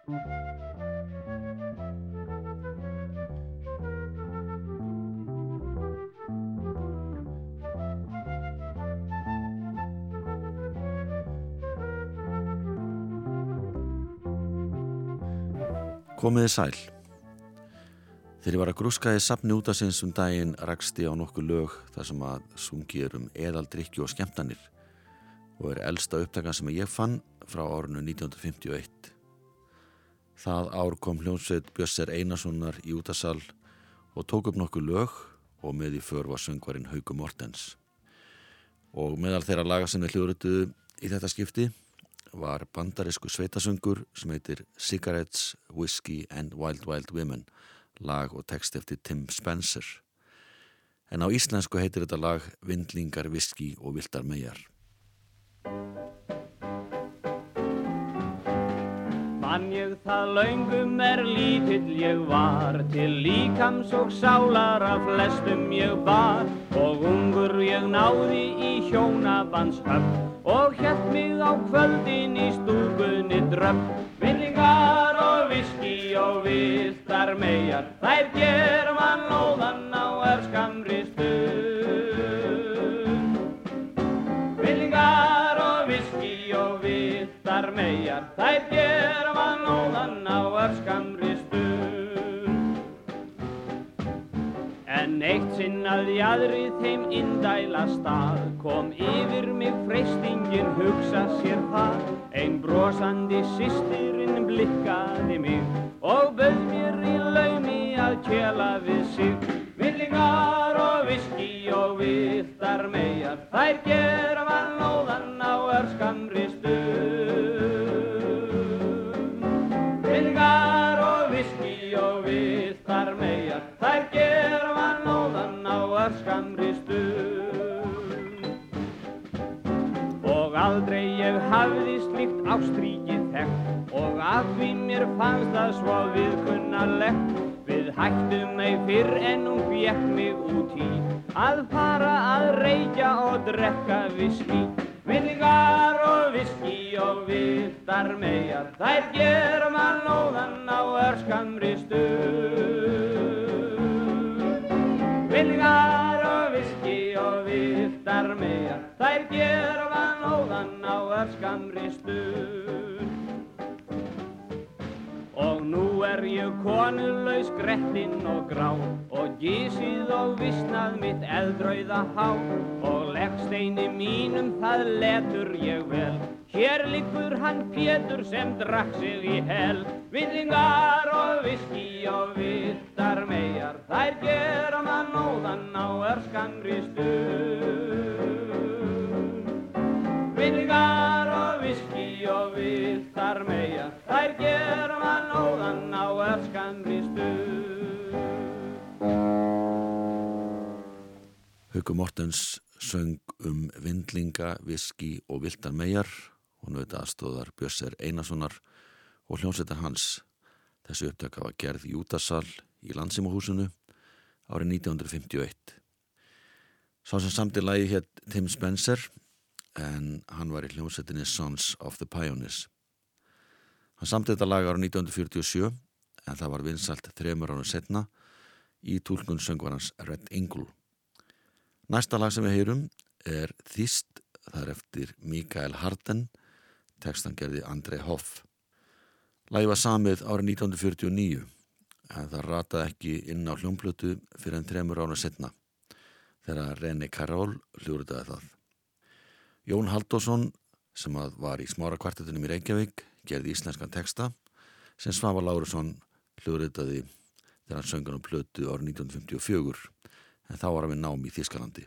Komiði sæl. Þegar ég var að grúska í sapni út af sinns um daginn raksti á nokkuð lög þar sem að sungi er um eðaldrykju og skemmtanir og er eldsta upptakan sem ég fann frá árinu 1951. Það ár kom hljómsveit Bjösser Einarssonar í útasal og tók upp nokkuð lög og með í för var söngvarinn Hauku Mortens. Og meðal þeirra laga sem er hljórutuðu í þetta skipti var bandarisku sveitasöngur sem heitir Cigarettes, Whiskey and Wild Wild Women lag og text eftir Tim Spencer en á íslensku heitir þetta lag Vindlingar, Whisky og Vildar Mejar Mann ég það laungum er lítill ég var til líkams og sálar af flestum ég bar. Og ungur ég náði í hjónabandshöfn og hjælt mig á kvöldin í stúkunni drömm Vinningar og viski og viltar megar þær ger mann óðan megar þær ger mann óðan á örskamri stund. En eitt sinn að í aðri þeim indæla stað kom yfir mig freystingin hugsa sér það. Einn brosandi sýstirinn blikkaði mig og bauð mér í laumi að kjela við sig. Villingar og viski og viltar megar þær gera af því mér fannst það svo viðkunnarlegt við hættum mig fyrr en hún fjekk mig út í að fara að reykja og drekka viski Vinningar og viski og viltar megar þær gera mann óðan á örskamri stund. Vinningar og viski og viltar megar þær gera mann óðan á örskamri stund Og nú er ég konulaus grettinn og grá. Og gísið og vissnað mitt eldröða há. Og leggsteini mínum það letur ég vel. Hér liggur hann Pétur sem drakk sig í hel. Villingar og viski og vittar megar þær gera mann óðan á örskamri stund. Og vittar megar þær gera mann óðan á örskamri stund Hauku Mortens söng um vindlinga, viski og viltar mejar og nöðta aðstóðar Bjösser Einarssonar og hljómsveitar hans. Þessu upptöka var gerð í Jútasal í Landsimahúsinu árið 1951. Sá sem samti lagi hétt Tim Spencer en hann var í hljómsveitinni Sons of the Pioneers. Hann samti þetta lag árið 1947 en það var vinsalt þremur ánum setna í tólkun söngvarans Red Ingle. Næsta lag sem við heyrum er Þýst, það er eftir Mikael Harden, tekstan gerði Andrei Hoff. Lagi var samið árið 1949 en það rataði ekki inn á hljómblötu fyrir enn tremur ára setna þegar René Karol hljóruðaði það. Jón Haldásson sem var í smára kvartetunum í Reykjavík gerði íslenskan teksta sem Svafa Lárusson hljóruðaði þegar hann söngan um plötu árið 1954 en þá var hann við nám í Þískalandi.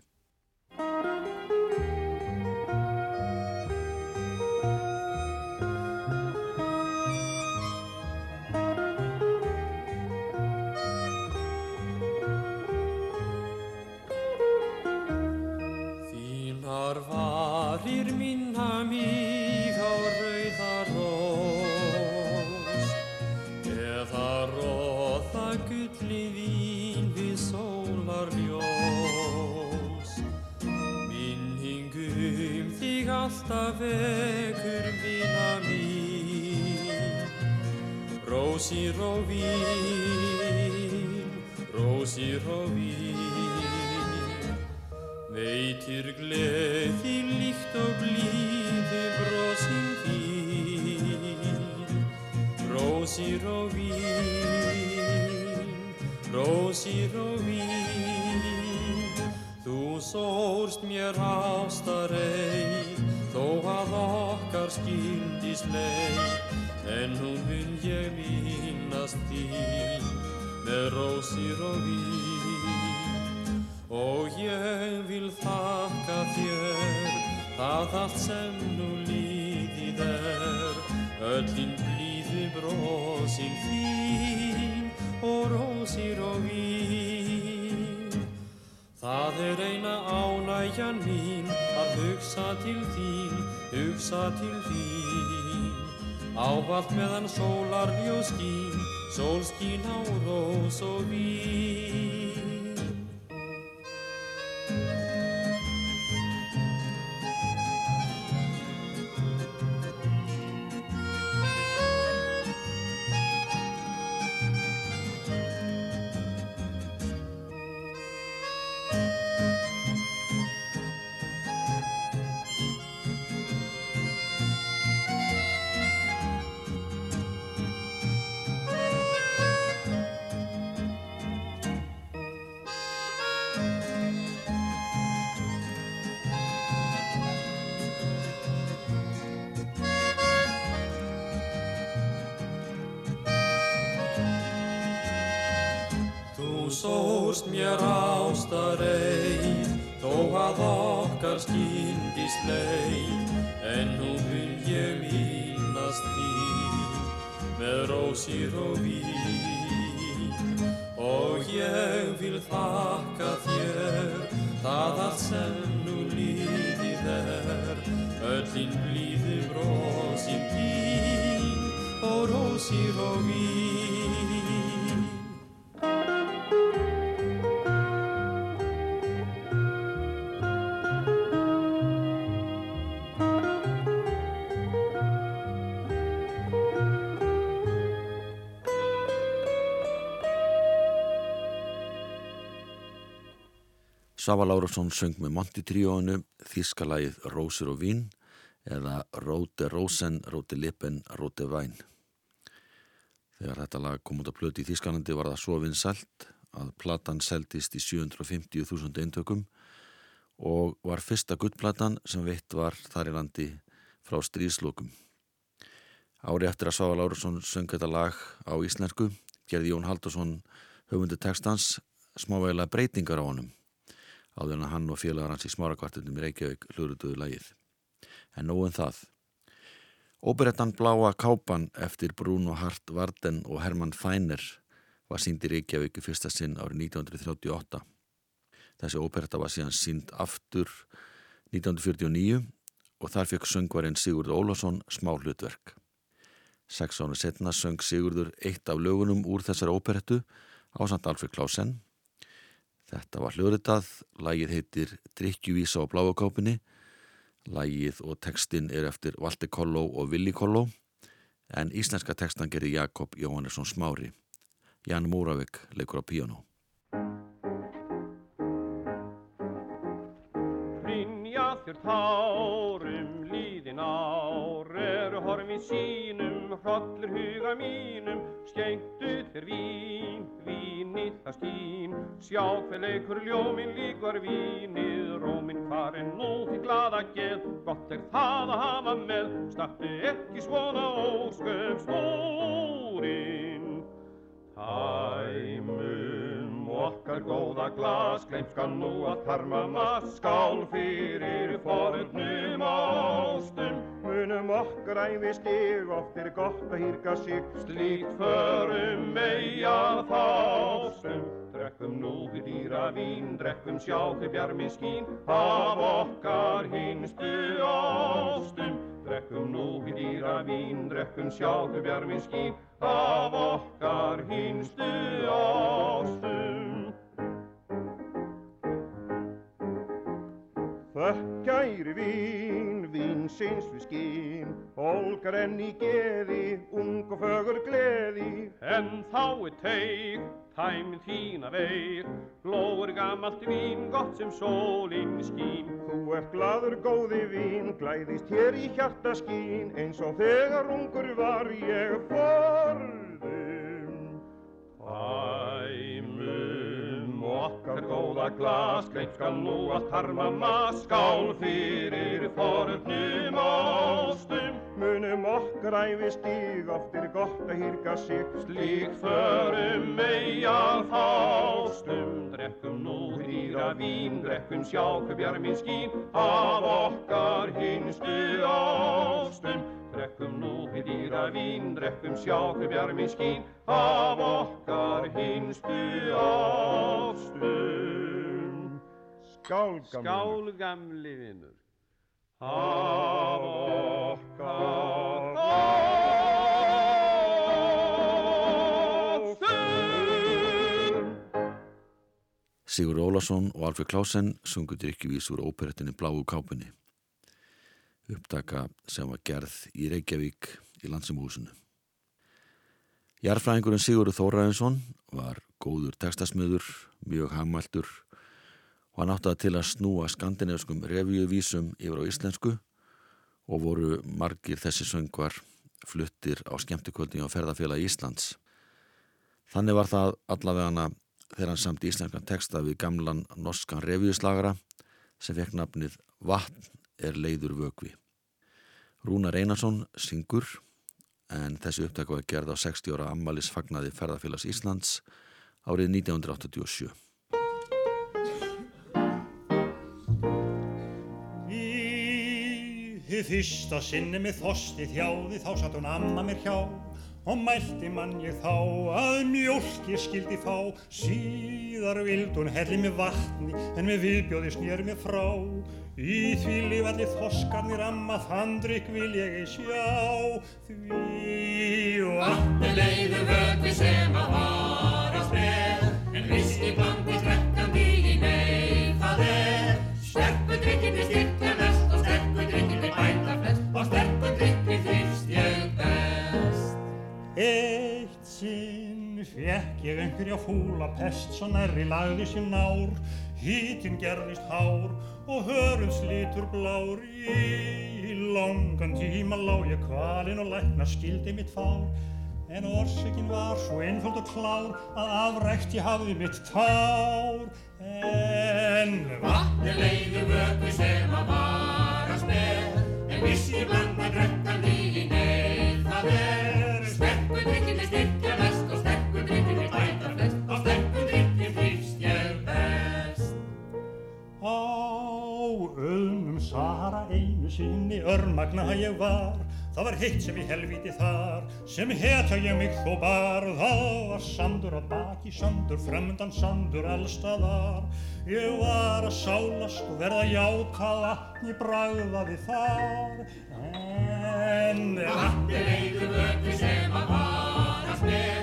Að hugsa til þín, hugsa til þín. Ávallt meðan sólar ljóð skín, sól skín á rós og vín. Sava Lárusson söng með Monty tríóinu Þískalagið Rósir og Vín eða Róte Rósen, Róte Lippen, Róte Væn. Þegar þetta lag kom út að plöti í Þískalandi var það svo vinsælt að platan seldist í 750.000 eintökum og var fyrsta guttplatan sem veitt var þar í landi frá stríðslokum. Ári eftir að Sava Lárusson söng þetta lag á íslensku gerði Jón Haldursson höfundu textans smávægilega breytingar á honum áður en að hann og félagar hans í smárakvartunum í Reykjavík hlurutuðu lagið. En nóg en það. Óberettan Bláa Kápan eftir Bruno Hart Varden og Hermann Feiner var sínd í Reykjavík í fyrsta sinn árið 1938. Þessi óperetta var síðan sínd aftur 1949 og þar fekk söngvarinn Sigurður Ólásson smá hlutverk. Seks ára setna söng Sigurður eitt af lögunum úr þessari óperettu á samt Alfred Klausen Þetta var hljóðritað, lægið heitir Drikkjuvísa á bláakápinni, lægið og textin er eftir Valdi Kolló og Willi Kolló, en íslenska textan gerir Jakob Jóhannesson Smári. Jan Múravik leikur á píónu. Brynja þér tárum líðin ár er horfin sínum hrollur huga mínum skengtu þér vín, vínið það skín sjá hver leikur ljómin líkvar vínið rómin farin nú til glada geð. Gott er það að hafa með startu ekki svona ósköp snúrin Tæmum okkar góða glas, gleimskan nú að tarma maður skál fyrir fornum ástum. Munum okkar æfi stig, oft er gott að hýrka sig. Slíkt förum mei að fástum. Drekkum nú við dýra vín, drekkum sjá til bjarmi skín, af okkar hinstu ástum. Drekkum nú við dýra vín, drekkum sjá til bjarmi skín, af okkar hinstu ástum. Þökk kæri vín, kvöldsins við skín, Olgrenn í geði, ung og fögur gleði. En þá er teig, tæminn þína veig, glóður gammalt vín, gott sem sólinn skín. Þú ert gladur góði vín, glæðist hér í hjarta skín, eins og þegar ungur var ég forðum. Tæmum okkar góða glas, greip skal nú allt harma maður, skál fyrir fornum ástum. Munum okkar æfi stíg, oft er gott að hýrka sig. Slík förum mei að fástum, drekkum nú hýra vín, drekkum sjá hver bjarminn skín, af okkar hinstu ástum. Hýra vín, drekkum sjá hver bjarminn skín, af okkar hinstu ástum. Skál, gamli. Skál gamli vinnur, af okkar ástum. Sigur Ólason og Alfred Klausen sungu drikkjuvís úr óperettinni Bláu kápunni. Upptaka sem var gerð í Reykjavík í landsimhúsinu. Jarfræðingurinn Sigurður Þóraðinsson var góður tekstasmiður, mjög hammæltur og hann átti að til að snúa skandinavskum revíuvísum yfir á íslensku og voru margir þessi söngvar fluttir á skemmtikvöldin á ferðarfélag Íslands. Þannig var það allavegana þegar hann samt íslenskan texta við gamlan norskan revíuslagara sem fekk nafnið Vatn er leiður vögvi. Rúnar Einarsson syngur en þessi upptaka var gerð á 60 ára ammalis fagnaði ferðarfélags Íslands árið 1987. Í fyrsta sinni með þosti þjáði þá satt hún amma mér hjá og mælti mann ég þá að mjólk ég skildi fá. Síðar vild hún helli með vatni en með viðbjóði snýr mér frá. Í því lifalli þoskarnir amma þann drikk vil ég ei sjá. Því vatni leiður vögvi sem að varast með. En viski blandi drekkandi í neyð það er. Sterkur drikkinni styrkja mest og sterkur drikkinni bæta flest. Og sterkur drikkinni fyrst ég best. Eitt sinn fekk ég einhverja fúla pest svo nærri lagði sér nár. Hítinn gerðist hár og hörun slitur blár. Í langan tíma lá ég kvalinn og lækna skildi mitt fár. En orsökin var svo einföld og klár að afrækt ég hafði mitt tár. En vatni leiður vöku sem að varast með en vissi blanda drekkandi í sinni örmagna ég var Það var heitt sem í helviti þar, sem hetja ég mig þó bar. Það var sandur að baki, sandur fremndan, sandur allstaðar. Ég var að sálast og verða játa vatni bragðaði þar. En vatni leiður vöku sem að varast með,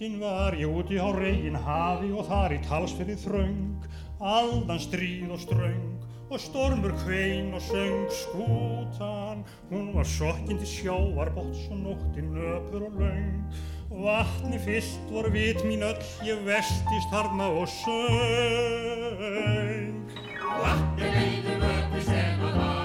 sinn var ég úti á reygin hafi og þar í talsferði þröng, aldan stríð og ströng og stormur kvein og söng skútan. Hún var sokkinn til sjávarbóts og nóttin nöpur og laung. Vatni fyllt vor vit mín öll, ég vestist harna og söng. Vatni leiður vöku sem að varast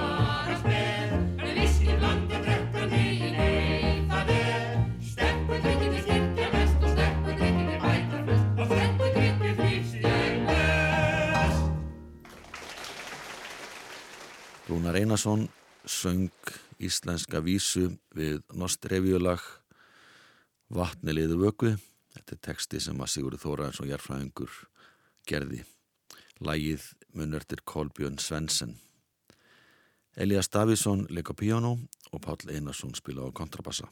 Rúnar Einarsson söng íslenska vísu við Nost Revíulag Vatni liðu vöku. Þetta er teksti sem að Sigurður Þóraðins og Jærfræðingur gerði. Lægið munvertir Kolbjörn Svensen. Elias Davísson leik á piano og Páll Einarsson spila á kontrabassa.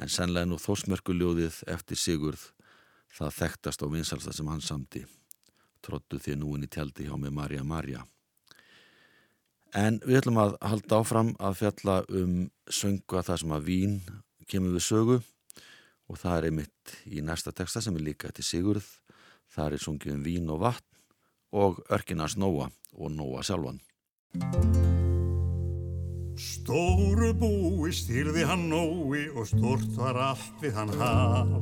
En senlega nú þósmerkuljóðið eftir Sigurð það þekktast á vinsalsta sem hann samti. Trottu þið núin í tjaldi hjá mig Marja Marja. En við ætlum að halda áfram að fjalla um sönga það sem að vín kemur við sögu og það er einmitt í næsta texta sem er líka til Sigurð. Það er sungið um vín og vatn og örkinars Nóa og Nóa sjálfan. Stóru búi stýrði hann Nói og stort var allt við hann hall.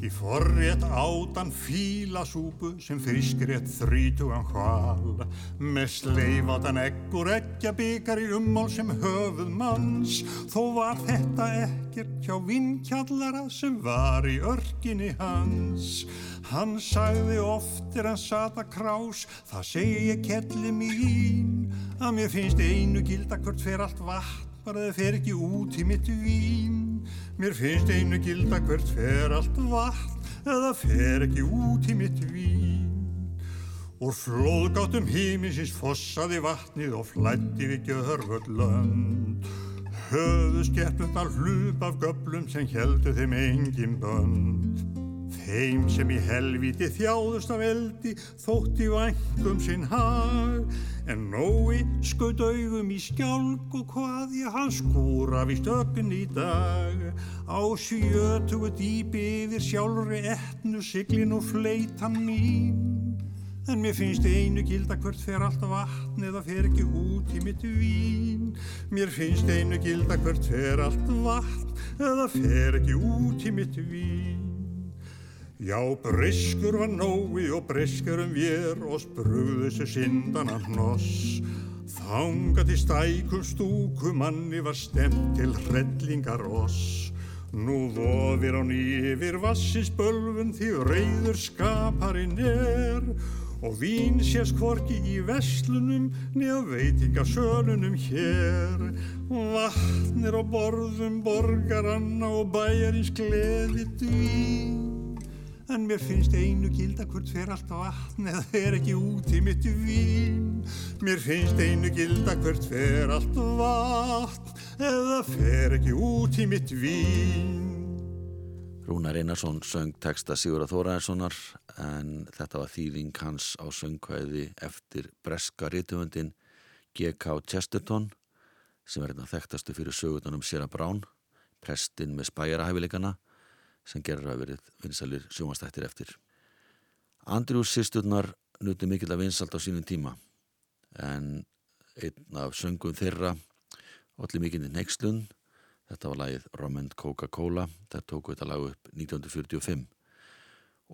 Í forrétt átan fílasúpu sem friskrétt þrítugan hval. Með sleifadan eggur eggja byggar í ummál sem höfuð manns. Þó var þetta ekkert hjá vinkjallara sem var í örginni hans. Hann sagði oftir hann sata krás, það segi ég kelli mín. Að mér finnst einu gilda hvert fer allt vatn, bara það fer ekki út í mitt vín. Mér finnst einu gilda hvert fer allt vatn eða fer ekki út í mitt vín. Úr flóðgáttum híminsins fossaði vatnið og flætti við gjörvöld lönd. Höðu skeppnundar hlup af göblum sem heldu þeim engin bönd. Þeim sem í helviti þjáðust af eldi þótti vangum sinn hag En Nói skaut augum í skjálk og hvað ég hann skúra við stökun í dag. Á sjötugu dýpi yfir sjálfri etnu siglin og fleitan mín. En mér finnst einu gilda hvert fer allt vatn eða fer ekki út í mitt vín. Mér finnst einu gilda hvert fer allt vatn eða fer ekki út í mitt vín Já, briskur var nói og briskur um vér og sprugðu sér syndana hnoss. Þángat í stækum stúku manni var stemt til hrellingar oss. Nú vofir á nýfir vassins bölfun því reyður skaparinn er og vín sést hvorki í veslunum neða veitingasölunum hér. Vatnir á borðum borgaranna og bæjarins gleði dvín. En mér finnst einu gilda hvert fer allt á vatn eða fer ekki út í mitt vín. Mér finnst einu gilda hvert fer allt á vatn eða fer ekki út í mitt vín. Rúnar Einarsson söng texta Sigurða Þóraðarssonar en þetta var þýðing hans á söngkvæði eftir breska rítumundin G.K. Chesterton sem er einnig þekktastu fyrir sögutunum Sera Brán, prestinn með spæjarahæfileikana sem gerur að verið vinsalir sjómanstættir eftir. Andrjús sýsturnar nuti mikill að vinsalt á sínum tíma en einn af söngum þeirra allir mikill í Neykslun þetta var lagið Roman Coca-Cola þetta tóku þetta lag upp 1945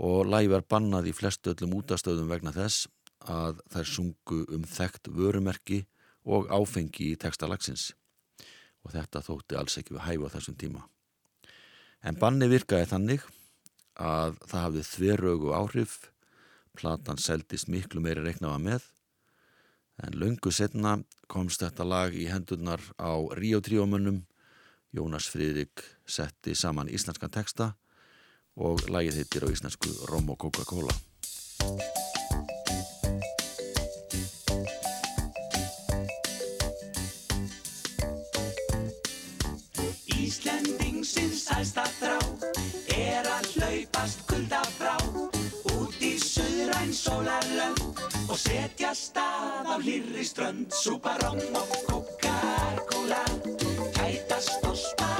og lagið var bannað í flestu öllum útastöðum vegna þess að þær sungu um þekkt vörumerki og áfengi í textalagsins og þetta þótti alls ekki við hæfu á þessum tíma En banni virkaði þannig að það hafði þverögu áhrif, platan seldist miklu meiri reiknaða með, en löngu setna komst þetta lag í hendurnar á Ríó tríómunum, Jónas Fríðrik setti saman íslenskan texta og lagið heitir á íslensku Rom og Coca-Cola. Kulda frá út í söðræn sólarlönd og setja stað á hlýrri strönd súpa róm og Coca-Cola kætast og spangóla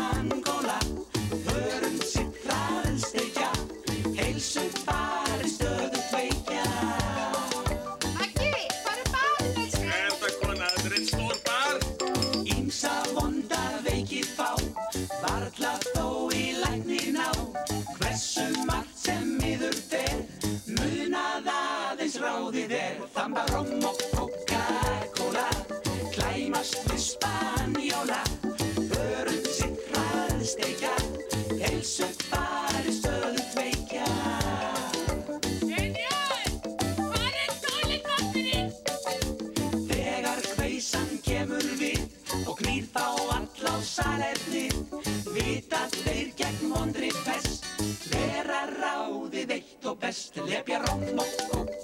Vera ráðið eitt og best Lepja róm og Coca-Cola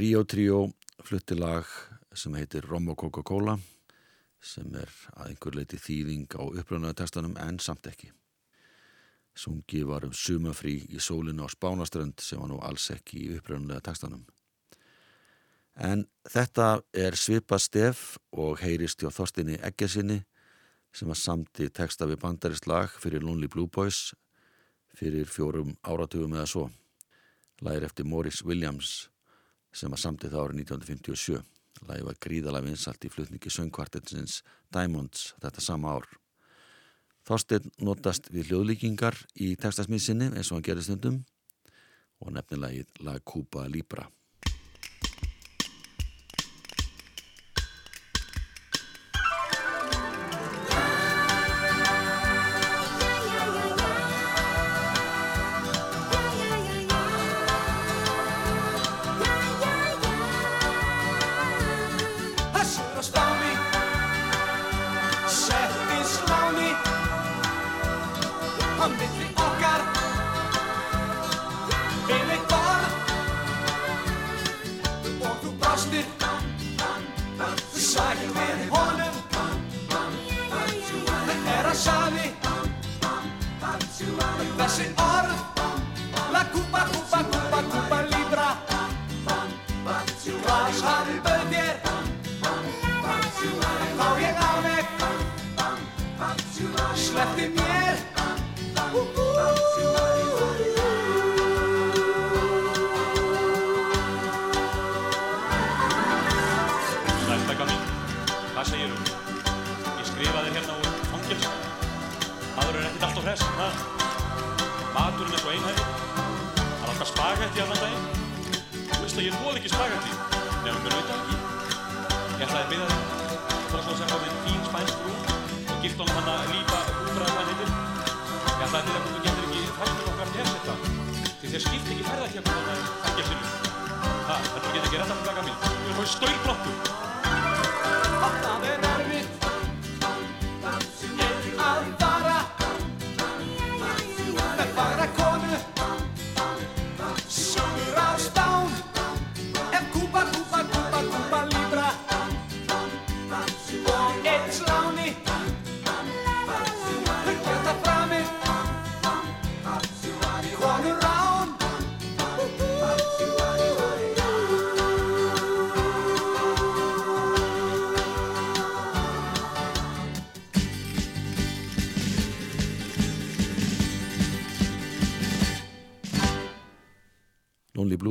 Rio Trio flutti lag sem heitir Rom og Coca-Cola sem er að einhver leiti þýðing á uppröðnaða textanum en samt ekki. Sungi var um sumafrí í sólinu á Spánaströnd sem var nú alls ekki í uppröðnaða textanum. En þetta er svipað stef og heyrist hjá Þorstinni Eggersinni sem var samti texta við bandarist lag fyrir Lonely Blue Boys fyrir fjórum áratugum eða svo. Lægir eftir Morris Williams sem var samtið það árið 1957. Lægi var gríðalega vinsalt í flutningi söngkvartetsins Diamonds þetta sama ár. Þorstein notast við hljóðlíkingar í textasmísinni eins og hann gerir stundum og nefnilegið lag Cuba Libra.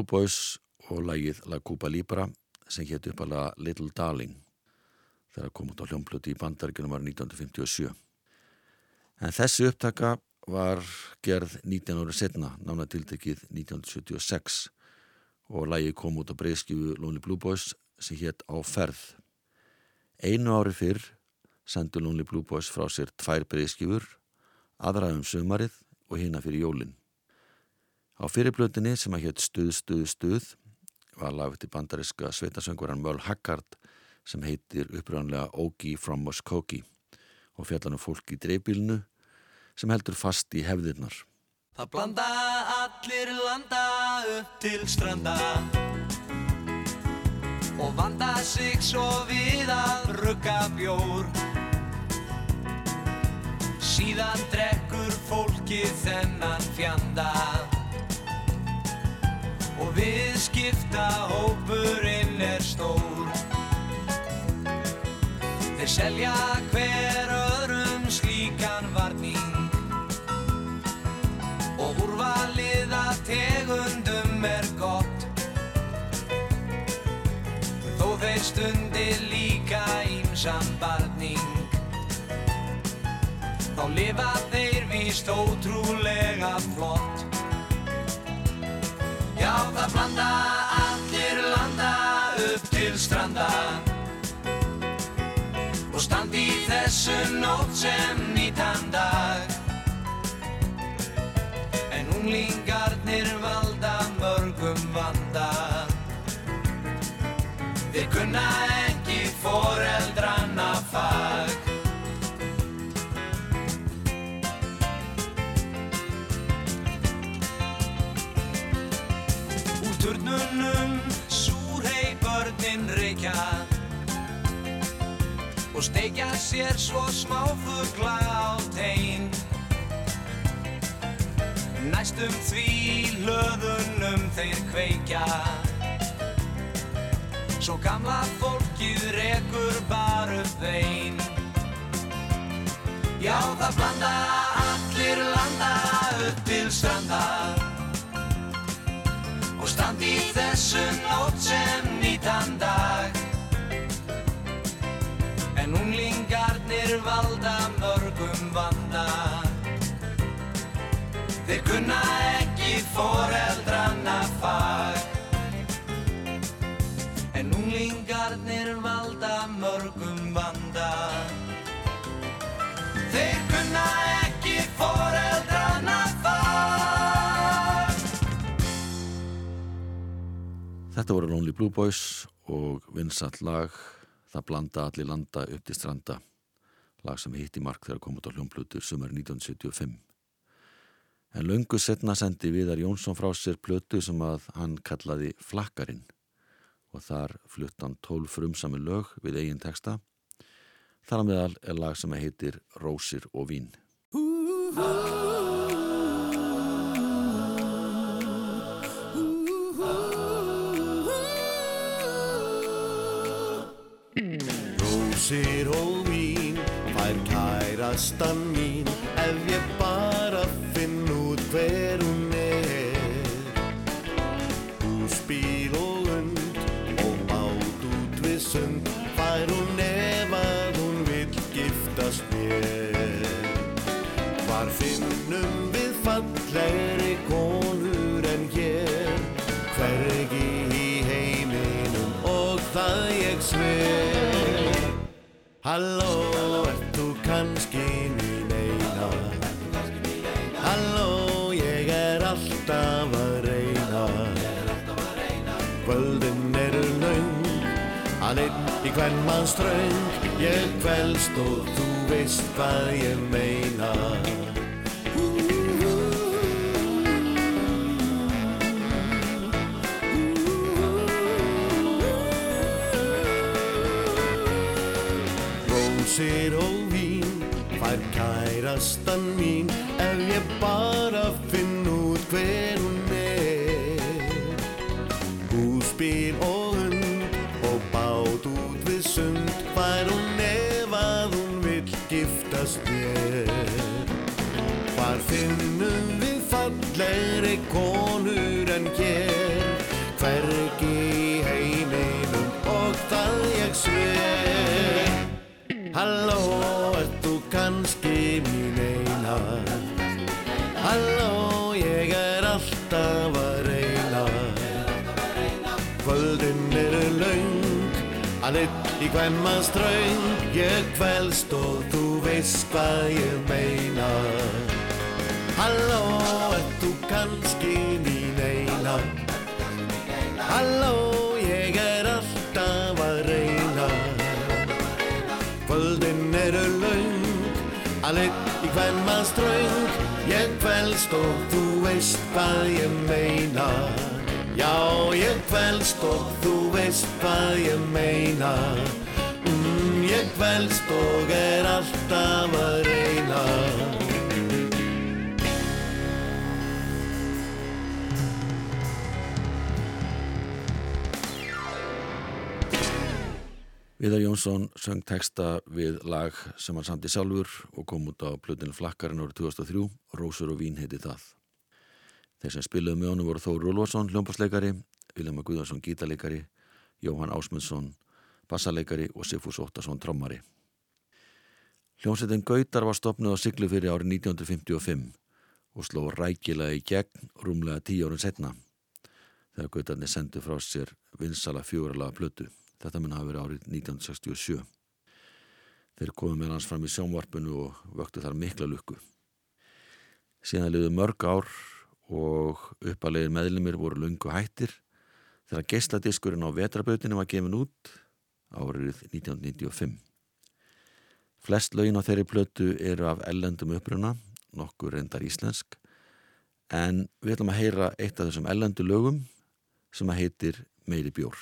Boys og lagið La Cuba Libra sem hétt upp alveg Little Darling þegar kom út á hljómblötu í bandaríkunum var 1957. En þessi upptaka var gerð 19 ára setna, nána tiltekið 1976 og lagið kom út á breyðskjöfu Lonely Blue Boys sem hétt Á ferð. Einu ári fyrr sendu Lonely Blue Boys frá sér tvær breyðskjöfur, aðra um sömarið og hina fyrir jólinn. Á fyrirblöndinni sem að hétt Stuð, Stuð, Stuð var lag eftir bandariska sveitasöngvaran Möl Haggard sem heitir uppröðanlega Ogie from Muskogee og fjallan um fólk í dreifbílinu sem heldur fast í hefðirnar. Það blanda allir landa upp til stranda Og vanda sig svo við að rugga bjór Síðan drekkur fólkið þennan fjanda Og viðskipta hópurinn er stór. Þeir selja hver öðrum slíkan varning. Og úrvalið að tegundum er gott. Þó þeir stundi líka hugsam barning. Þá lifa þeir víst ótrúlega flott Já, það blanda allir landa upp til stranda. Og standi í þessu nótt sem nýtan dag. En unglingarnir valda mörgum vanda. Þeir kunna ekki foreldranna og steikja sér svo smáfugla á tein. Næstum því löðunum þeir kveikja. Svo gamla fólkið rekur bara upp vein. Já það blanda allir landa upp til stranda. Og standi í þessu nótt sem nýtan dag unglingarnir valda mörgum vanda. Þeir kunna ekki foreldranna fag. En unglingarnir valda mörgum vanda. Þeir kunna ekki foreldranna fag. Þetta voru Lonely Blue Boys og vinsall lag. Það blanda allir landa upp til stranda lag sem hitti mark þegar kom út á hljómplutur sumar 1975 En löngu setna sendi Viðar Jónsson frá sér plötu sem að hann kallaði Flakkarinn. Og þar flutt hann tólf frumsami lög við eigin texta. Þar að meðal er lag sem heitir Rósir og vín. Rósir og vín, kærastan mín Ef ég bara finn út hver hún er. Húsbíl og und og bát út við sund Fær hún ef að hún vill giftast mér. Hvar finnum við fallegri Halló, ert þú kannski mín eina? Halló, ég er alltaf að reyna. Kvöldin eru laung, að einn í hvern mann ströng. Ég kvelst og þú veist hvað ég meina Rósir og vín, fær kærastan mín Ef ég bara finn út hver hún er. Húsbíl og hund og bát út við sund Fær hún ef að hún vill giftast mér. Hvar finnum við fallegri konur en hér? Hvergi í heiminum og það ég sver í hvern mann ströng Ég kvelst og þú veist hvað ég meina. Halló, ert þú kannski mín eina? Halló, ég er alltaf að reyna. Kvöldin eru laung, einn í hvern mann ströng Ég kvelst og þú veist hvað ég meina Já, ég kvelst og þú veist hvað ég meina mm, Ég kvelst og er alltaf að reyna Viðar Jónsson söng texta við lag sem hann samti sjálfur og kom út á plötinu Flakkarinn árið 2003 Rósur og vín heiti það. Þeir sem spiluðu með honum voru Þór Rúlvarsson, hljómparsleikari, Viljama Guðvarsson, gítarleikari, Jóhann Ásmundsson, bassaleikari og Sigfús Óttarsson trommari. Hljómsveitin Gautar var stopnuð á Siglufyrri árið 1955 og sló rækilega í gegn rúmlega tíu árið setna þegar Gautarnir sendu frá sér vinsala fjóralaga plötu. Þetta mun hafa verið árið 1967. Þeir komið með hans fram í sjónvarpinu og vöktu þar mikla lukku. Síðan liðu mörg ár og uppalegir meðlumir voru lungu hættir þegar geisladiskurinn á vetrabötinu var gefin út árið 1995. Flest lögin á þeirri plötu eru af ellendum uppruna, nokkur reyndar íslensk, en við ætlum að heyra eitt af þessum ellendu lögum sem að heitir Meiri bjór.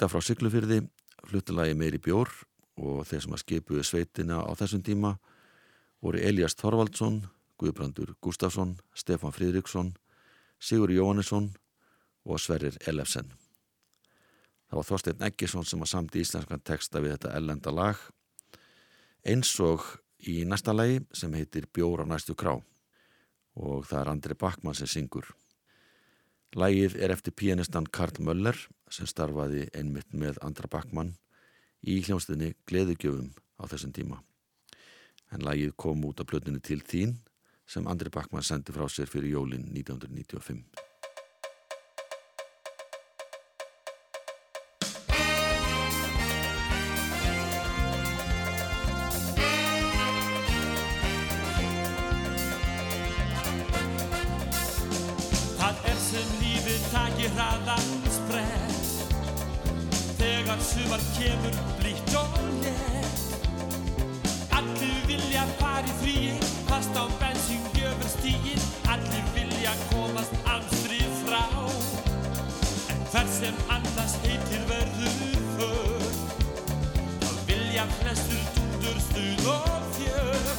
Gauta frá Siglufyrði, fluttilagi meiri bjór og þeir sem að skipuðu sveitina á þessum tíma voru Elias Þorvaldsson, Guðbrandur Gustafsson, Stefan Fridriksson, Sigur Jóhannesson og Sverrir Elefsen. Það var Þorstein Eggesson sem að samt íslenskan texta við þetta ellenda lag eins og í næsta lagi sem heitir Bjór á næstu krá og það er Andri Bakman sem syngur. Lægið er eftir pianistan Karl Möller sem starfaði einmitt með Andra Backmann í hljómsdunni Gleðugjöfum á þessum tíma. En lægið kom út af plötinu til þín sem Andri Backmann sendi frá sér fyrir jólin 1995. Þegar sumar kemur blítt og létt. Allir vilja fara í fríi Fast á bensín gjöfur stígin Allir vilja komast amstrið frá. En hver sem annars heitir verður för Þá vilja flestur dúndur stuð og fjör.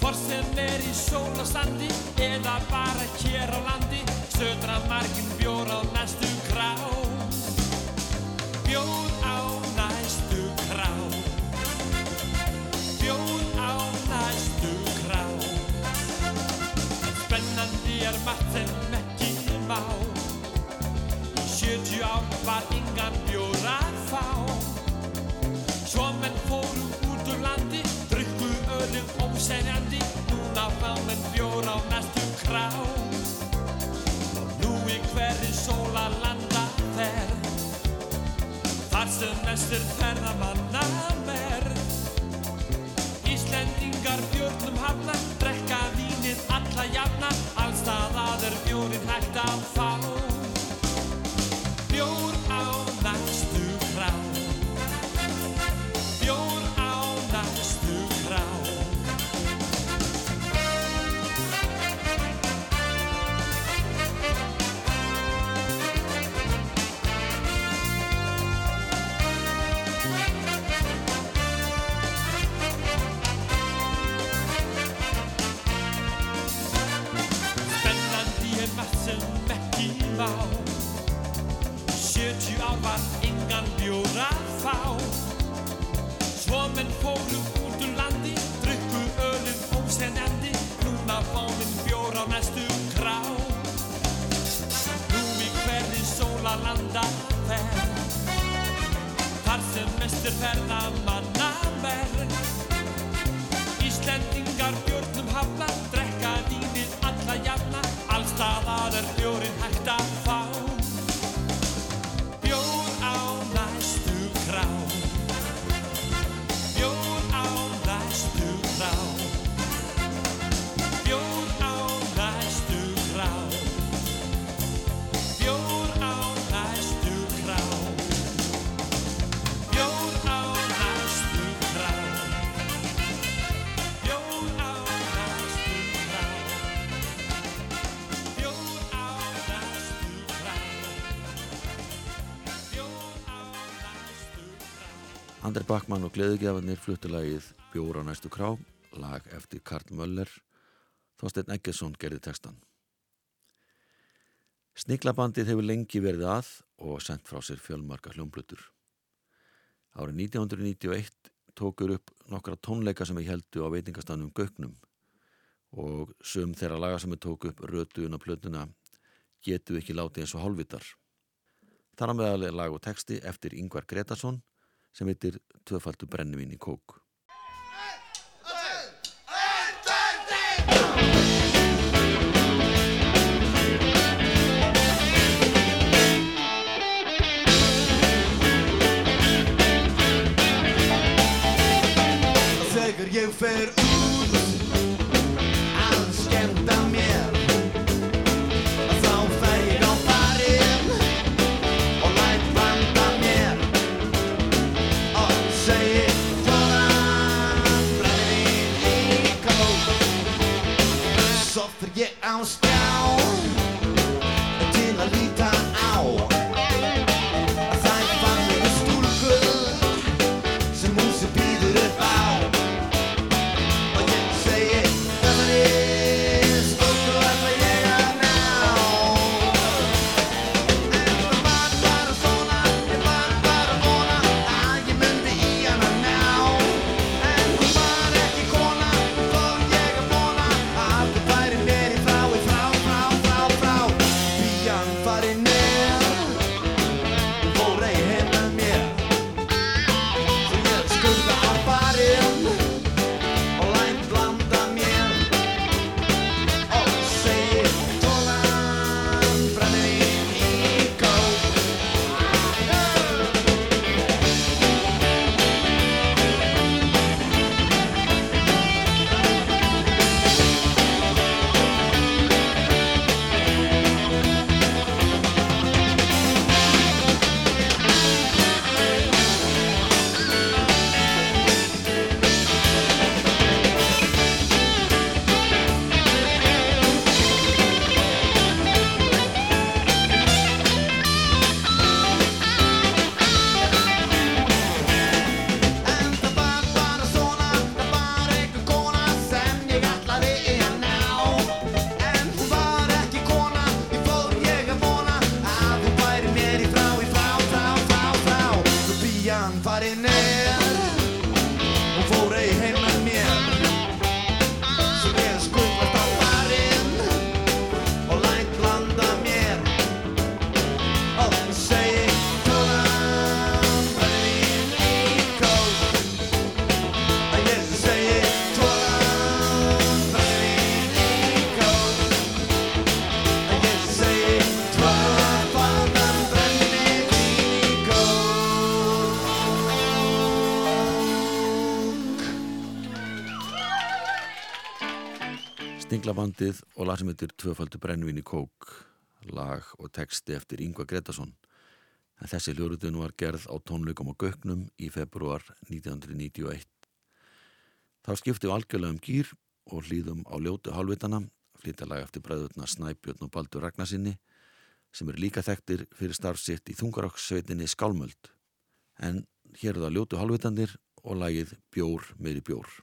Hvort sem er í sól og sandi eða bara hér á landi södra margin bjór á næstu 70 ár var engan bjór að fá Svo menn fóru út úr landi, drukku ölið ósegjandi, núna fá menn bjór á næstu krá. Nú í hverju sóla landa ferð, þar sem mest er ferðamanna verð. Íslendingar bjórnum hafna, drekka vínið alla jafna, allstað að er bjórin hægt að fá. Bakmann og gleðugjafarnir fluttu lagið Bjór á næstu krá, lag eftir Karl Möller, Þorstein Eggesson gerði textan. Sniglabandið hefur lengi verið að og sendt frá sér fjölmarka hljómblutur. Árið 1991 tókur upp nokkra tónleika sem við heldu á veitingastanum Göknum og sum þeirra laga sem við tóku upp rötuðun á plötuna getu ekki látið eins og hálfvitar. Þar á meðal er lag og texti eftir Yngvar Gretarsson sem heitir Tvöfaldu brennivín í kók. Þegar ég fer út downstairs. Stinglabandið og lag sem heitir Tvöfaldu brennivín í kók, lag og texti eftir Yngvar Gretarsson. En þessi hljóruðun var gerð á tónleikum á Göknum í februar 1991. Þá skiptum algjörlega um gýr og hlýðum á ljótu hálfvitana, flytja lag eftir bræðutna Snæbjörn og Baldur Ragnarsinni, sem er líka þekktir fyrir starfsitt í þungarokkssveitinni Skálmöld. En hér er það ljótu hálfvitandir og lagið Bjór meiri. Bjór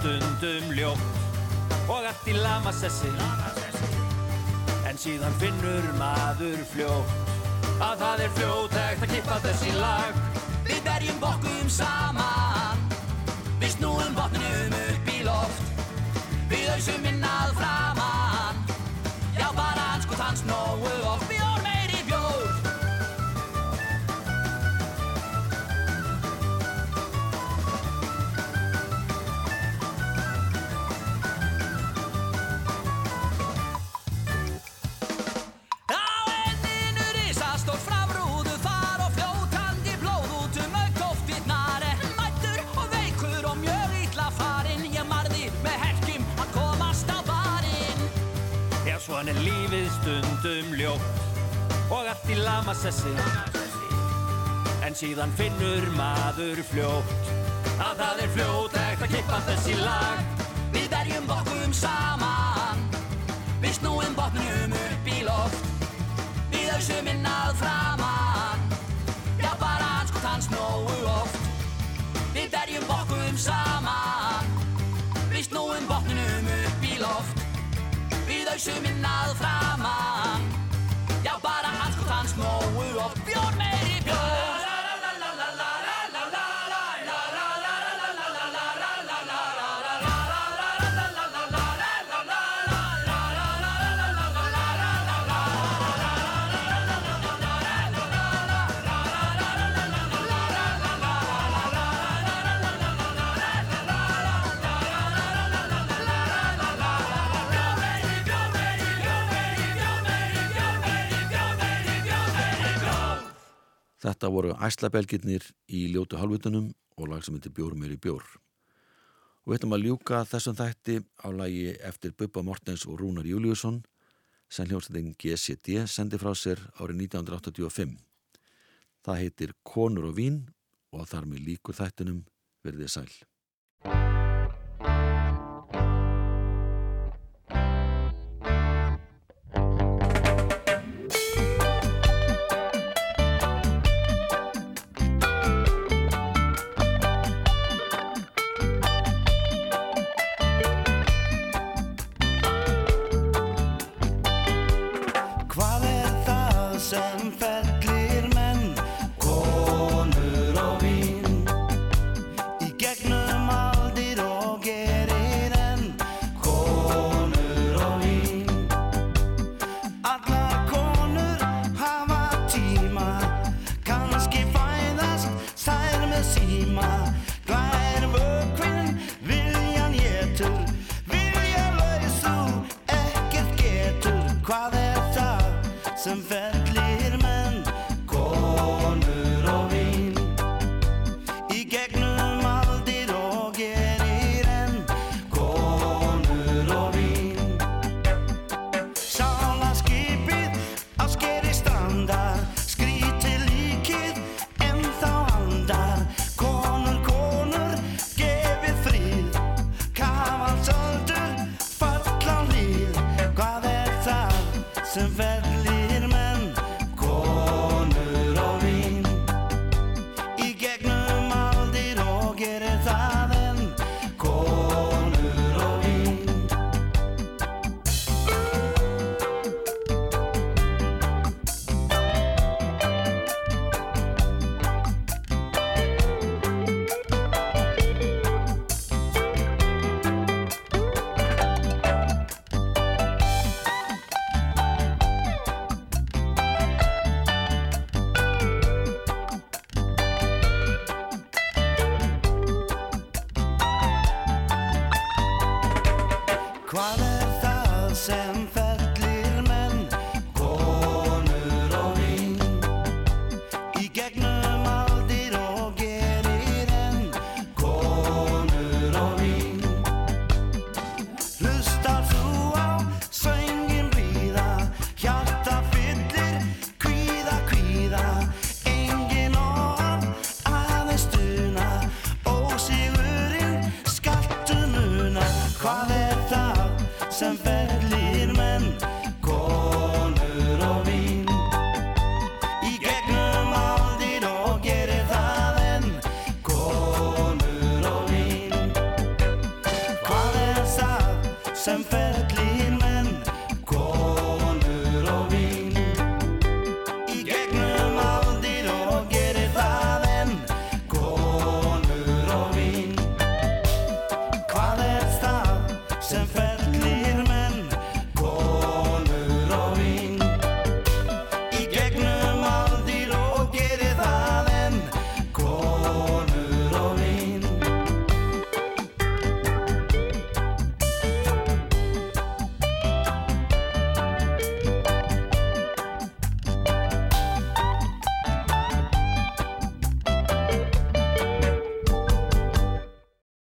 stundum ljótt og allt í lamasessi En síðan finnur maður fljótt að það er fljótægt að kippa þessi lag. Við berjum bokkum saman Við snúum botninum upp í loft. Við ausum inn að framan svona er lífið stundum ljótt og allt í lamasessi En síðan finnur maður fljótt að það er fljótægt að kippa þessi lag. Við berjum bokkum saman Við snúum botnum upp í loft. Við ausum inn að framan Já, bara anskot hans nógu oft. Við berjum bokkum saman Við ausum inn Þetta voru æslabelgirnir í ljótu halvutunum og lag sem heitir Bjór meiri bjór. Og við ætlum að ljúka þessum þætti á lagi eftir Bubba Mortens og Rúnar Júliusson sem hljómsveitin GCD sendi frá sér árið 1985. Það heitir Konur og vín og þar með líkur þættinum verðið sæl. Hvað er það sem fellir